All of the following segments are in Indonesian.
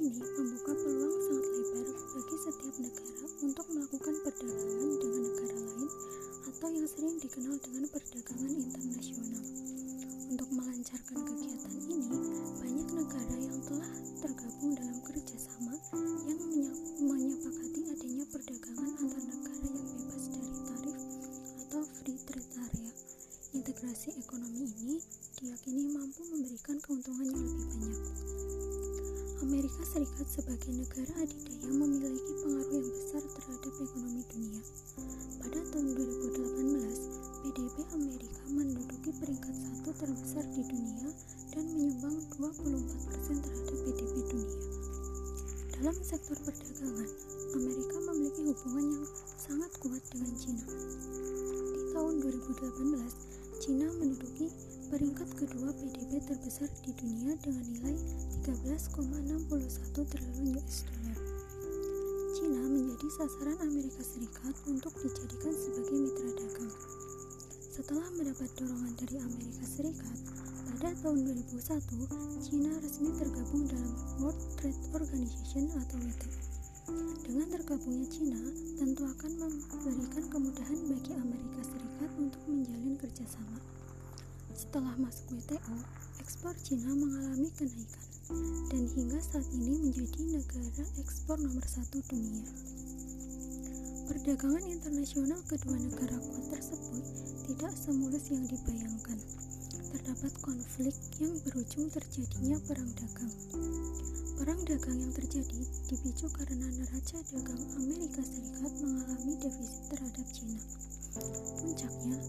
ini membuka peluang sangat lebar bagi setiap negara untuk melakukan perdagangan dengan negara lain atau yang sering dikenal dengan perdagangan internasional. Untuk melancarkan kegiatan sebagai negara adidaya memiliki pengaruh yang besar terhadap ekonomi dunia. Pada tahun 2018, PDB Amerika menduduki peringkat satu terbesar di dunia dan menyumbang 24% terhadap PDB dunia. Dalam sektor perdagangan, Amerika memiliki hubungan yang sangat kuat dengan Cina. Di tahun 2018, Cina menduduki peringkat kedua PDB terbesar di dunia dengan nilai 13,61 triliun US dollar. Cina menjadi sasaran Amerika Serikat untuk dijadikan sebagai mitra dagang. Setelah mendapat dorongan dari Amerika Serikat, pada tahun 2001, Cina resmi tergabung dalam World Trade Organization atau WTO. Dengan tergabungnya Cina, tentu akan memberikan kemudahan bagi Amerika Serikat untuk menjalin kerjasama. Setelah masuk WTO, ekspor Cina mengalami kenaikan, dan hingga saat ini menjadi negara ekspor nomor satu dunia. Perdagangan internasional kedua negara kuat tersebut tidak semulus yang dibayangkan. Terdapat konflik yang berujung terjadinya perang dagang. Perang dagang yang terjadi dipicu karena neraca dagang Amerika Serikat mengalami defisit terhadap Cina. Puncaknya,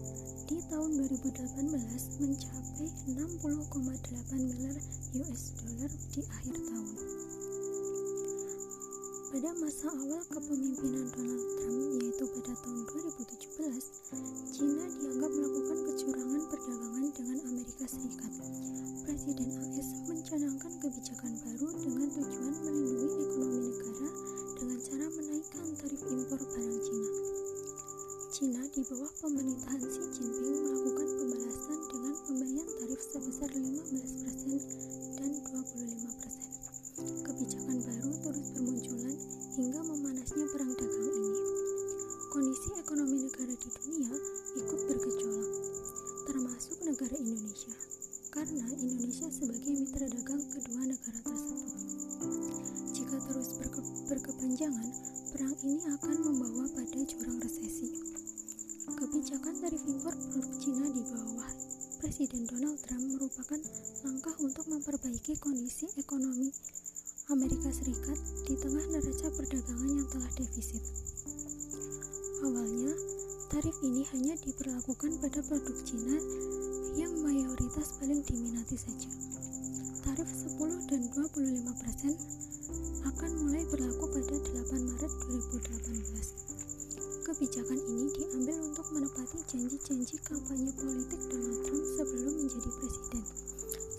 di tahun 2018 mencapai 60,8 miliar US dollar di akhir tahun. Pada masa awal kepemimpinan Donald Trump, yaitu pada tahun 2017, Cina dianggap melakukan kecurangan perdagangan dengan Amerika Serikat. Presiden AS mencanangkan kebijakan baru dengan tujuan melindungi ekonomi negara dengan cara menaikkan tarif impor barang Cina. Di bawah pemerintahan Xi Jinping melakukan pembalasan dengan pemberian tarif sebesar 15% dan 25%. Kebijakan baru terus bermunculan hingga memanasnya perang dagang ini. Kondisi ekonomi negara di dunia ikut bergejolak, termasuk negara Indonesia, karena Indonesia sebagai mitra dagang kedua negara tersebut. Jika terus berke berkepanjangan, perang ini akan membawa pada jurang resesi. Kebijakan tarif impor produk Cina di bawah Presiden Donald Trump merupakan langkah untuk memperbaiki kondisi ekonomi Amerika Serikat di tengah neraca perdagangan yang telah defisit. Awalnya, tarif ini hanya diperlakukan pada produk Cina yang mayoritas paling diminati saja. Tarif 10 dan 25% akan mulai berlaku pada 8 Maret 2018. Kebijakan ini diambil untuk menepati janji-janji kampanye politik Donald Trump sebelum menjadi presiden.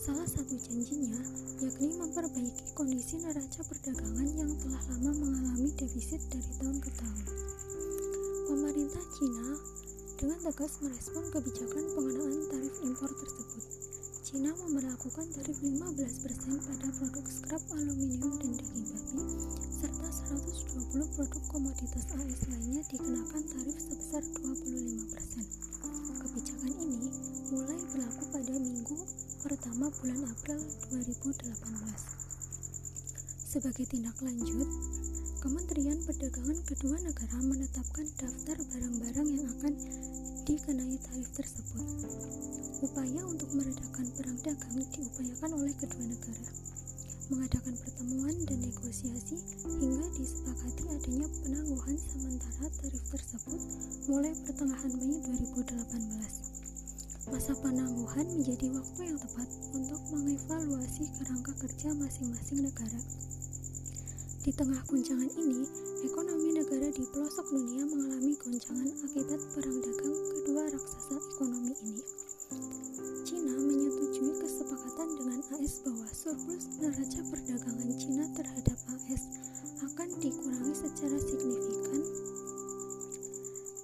Salah satu janjinya yakni memperbaiki kondisi neraca perdagangan yang telah lama mengalami defisit dari tahun ke tahun. Pemerintah Cina dengan tegas merespon kebijakan pengenaan tarif impor tersebut. Cina memperlakukan tarif 15% pada produk scrap aluminium dan daging babi, 120 produk komoditas AS lainnya dikenakan tarif sebesar 25%. Kebijakan ini mulai berlaku pada minggu pertama bulan April 2018. Sebagai tindak lanjut, Kementerian Perdagangan kedua negara menetapkan daftar barang-barang yang akan dikenai tarif tersebut. Upaya untuk meredakan perang dagang diupayakan oleh kedua negara. Mengadakan pertemuan dan negosiasi hingga disepakati adanya penangguhan sementara tarif tersebut mulai pertengahan Mei 2018. Masa penangguhan menjadi waktu yang tepat untuk mengevaluasi kerangka kerja masing-masing negara. Di tengah guncangan ini, ekonomi negara di pelosok dunia mengalami goncangan akibat perang dagang kedua raksasa ekonomi ini. AS bahwa surplus neraca perdagangan Cina terhadap AS akan dikurangi secara signifikan.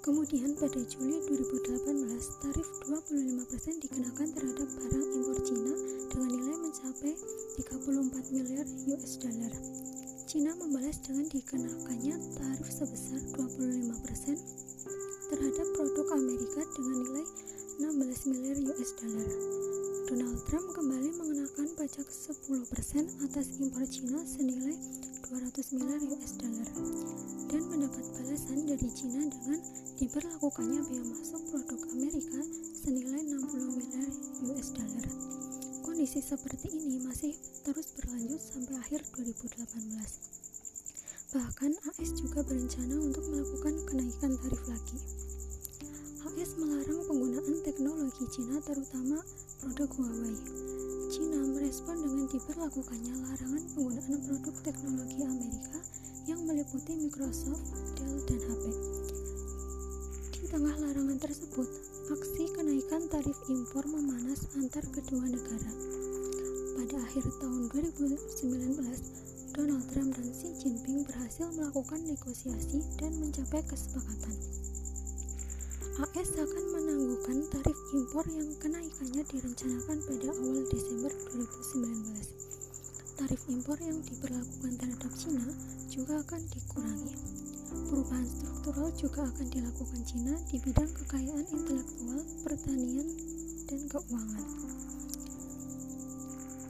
Kemudian pada Juli 2018 dari Cina dengan diberlakukannya bea masuk produk Amerika senilai 60 miliar US dollar. Kondisi seperti ini masih terus berlanjut sampai akhir 2018. Bahkan AS juga berencana untuk melakukan kenaikan tarif lagi. AS melarang penggunaan teknologi Cina terutama produk Huawei. Cina merespon dengan diberlakukannya larangan penggunaan produk teknologi Amerika yang meliputi Microsoft, Dell, dan HP. Di tengah larangan tersebut, aksi kenaikan tarif impor memanas antar kedua negara. Pada akhir tahun 2019, Donald Trump dan Xi Jinping berhasil melakukan negosiasi dan mencapai kesepakatan. AS akan menangguhkan tarif impor yang kenaikannya direncanakan pada awal Desember 2019. Tarif impor yang diberlakukan terhadap Cina juga akan dikurangi. Perubahan struktural juga akan dilakukan Cina di bidang kekayaan intelektual, pertanian, dan keuangan.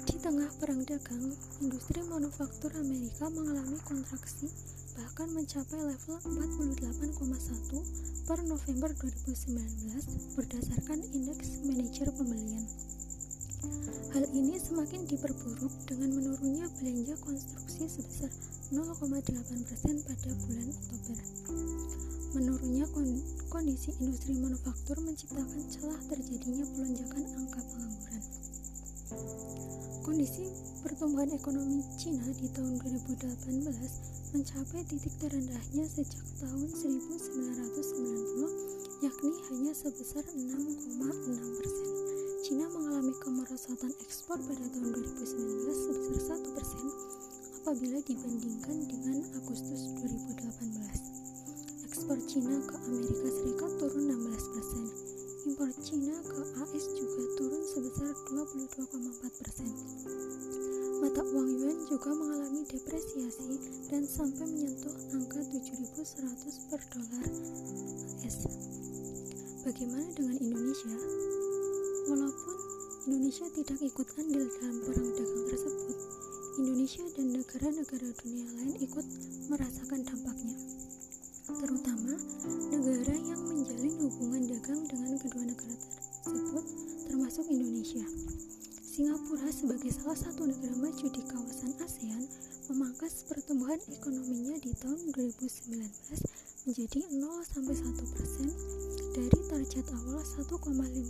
Di tengah perang dagang, industri manufaktur Amerika mengalami kontraksi bahkan mencapai level 48,1 per November 2019 berdasarkan indeks manajer pembelian. Hal ini semakin diperburuk dengan menurunnya belanja konstruksi sebesar 0,8% pada bulan Oktober. Menurunnya kondisi industri manufaktur menciptakan celah terjadinya pelonjakan angka pengangguran. Kondisi pertumbuhan ekonomi Cina di tahun 2018 mencapai titik terendahnya sejak tahun 1990 yakni hanya sebesar 6,6 persen. Cina mengalami kemerosotan ekspor pada tahun 2019 sebesar 1 persen apabila dibandingkan dengan Agustus 2018. Ekspor Cina ke Amerika Serikat turun 16%. Impor Cina ke AS juga turun sebesar 22,4%. Mata uang yuan juga mengalami depresiasi dan sampai menyentuh angka 7.100 per dolar AS. Bagaimana dengan Indonesia? Walaupun Indonesia tidak ikut andil dalam perang dagang tersebut, Indonesia dan negara-negara dunia lain ikut merasakan dampaknya, terutama negara yang menjalin hubungan dagang dengan kedua negara tersebut, termasuk Indonesia. Singapura sebagai salah satu negara maju di kawasan ASEAN memangkas pertumbuhan ekonominya di tahun 2019 menjadi 0 1 persen dari target awal 1,5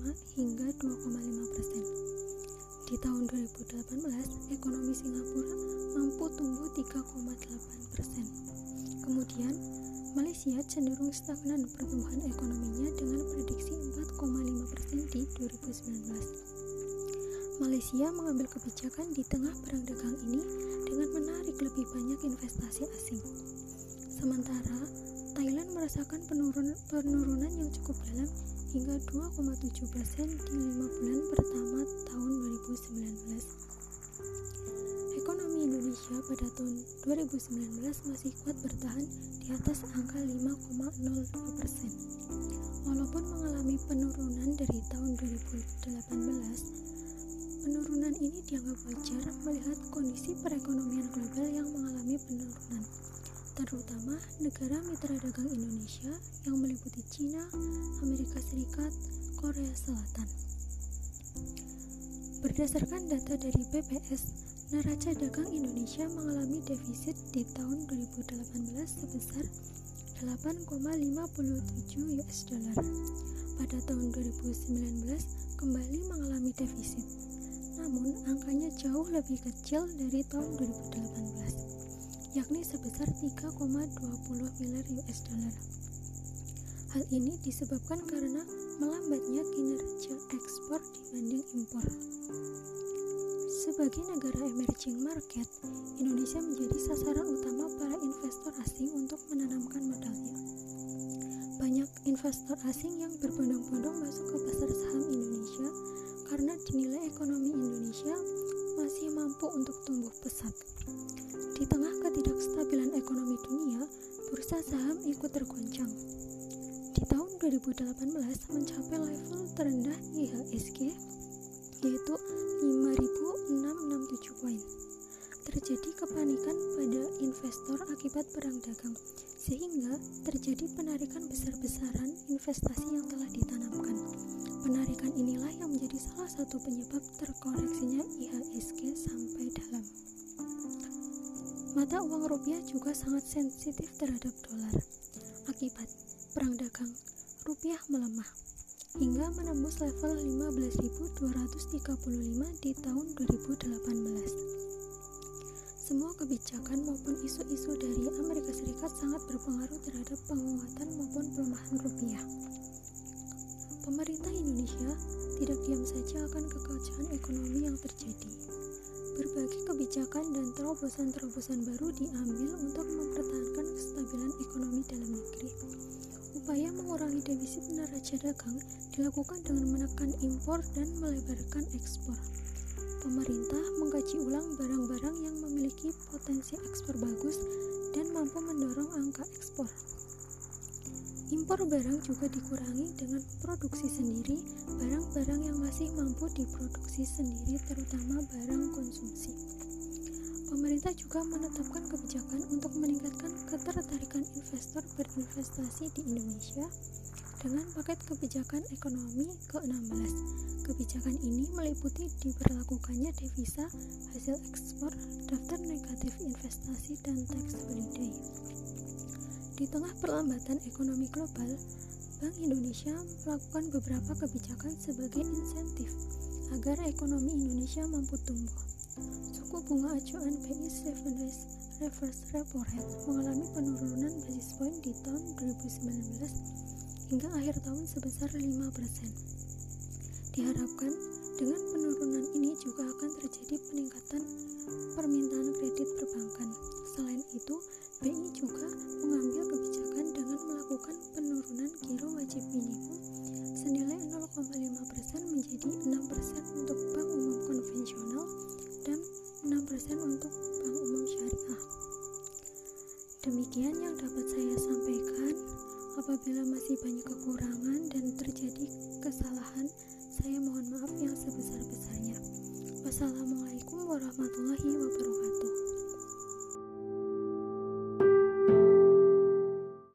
ekonomi Singapura mampu tumbuh 3,8 persen. Kemudian, Malaysia cenderung stagnan pertumbuhan ekonominya dengan prediksi 4,5 persen di 2019. Malaysia mengambil kebijakan di tengah perang dagang ini dengan menarik lebih banyak investasi asing. Sementara, Thailand merasakan penurunan, penurunan yang cukup dalam hingga 2,7 persen di lima bulan pertama tahun 2019. Ekonomi Indonesia pada tahun 2019 masih kuat bertahan di atas angka 5,02 persen. Walaupun mengalami penurunan dari tahun 2018, penurunan ini dianggap wajar melihat kondisi perekonomian global yang mengalami penurunan terutama negara mitra dagang Indonesia yang meliputi Cina, Amerika Serikat, Korea Selatan. Berdasarkan data dari BPS, neraca dagang Indonesia mengalami defisit di tahun 2018 sebesar 8,57 US dollar. Pada tahun 2019 kembali mengalami defisit. Namun angkanya jauh lebih kecil dari tahun 2018 yakni sebesar 3,20 miliar US dollar. Hal ini disebabkan karena melambatnya kinerja ekspor dibanding impor. Sebagai negara emerging market, Indonesia menjadi sasaran utama para investor asing untuk menanamkan modalnya. Banyak investor asing yang berbondong-bondong masuk ke pasar saham Indonesia karena dinilai ekonomi Indonesia masih mampu untuk tumbuh pesat. Di tengah ketidakstabilan ekonomi dunia, bursa saham ikut tergoncang. Di tahun 2018 mencapai level terendah IHSG yaitu 5.667 poin. Terjadi kepanikan pada investor akibat perang dagang, sehingga terjadi penarikan besar-besaran investasi yang telah ditanamkan. Penarikan inilah yang menjadi salah satu penyebab terkoreksinya IHSG sampai dalam. Mata uang rupiah juga sangat sensitif terhadap dolar. Akibat perang dagang, rupiah melemah hingga menembus level 15.235 di tahun 2018. Semua kebijakan maupun isu-isu dari Amerika Serikat sangat berpengaruh terhadap penguatan maupun pelemahan rupiah. Pemerintah Indonesia tidak diam saja akan kekacauan ekonomi yang terjadi. Berbagai kebijakan dan terobosan-terobosan baru diambil untuk mempertahankan kestabilan ekonomi dalam negeri Upaya mengurangi defisit neraca dagang dilakukan dengan menekan impor dan melebarkan ekspor. Pemerintah mengkaji ulang barang-barang yang memiliki potensi ekspor bagus dan mampu mendorong angka ekspor. Impor barang juga dikurangi dengan produksi sendiri barang-barang yang masih mampu diproduksi sendiri terutama barang konsumsi. Pemerintah juga menetapkan kebijakan untuk meningkatkan ketertarikan investor berinvestasi di Indonesia dengan paket kebijakan ekonomi ke-16. Kebijakan ini meliputi diberlakukannya devisa, hasil ekspor, daftar negatif investasi, dan tax holiday. Di tengah perlambatan ekonomi global, Bank Indonesia melakukan beberapa kebijakan sebagai insentif agar ekonomi Indonesia mampu tumbuh. Suku bunga acuan BI 7 days reverse repo rate mengalami penurunan basis point di tahun 2019 hingga akhir tahun sebesar 5%. Diharapkan dengan penurunan ini juga akan terjadi peningkatan permintaan kredit perbankan. Selain itu, BI juga mengambil kebijakan dengan melakukan penurunan giro wajib minimum senilai 0,5% menjadi 6%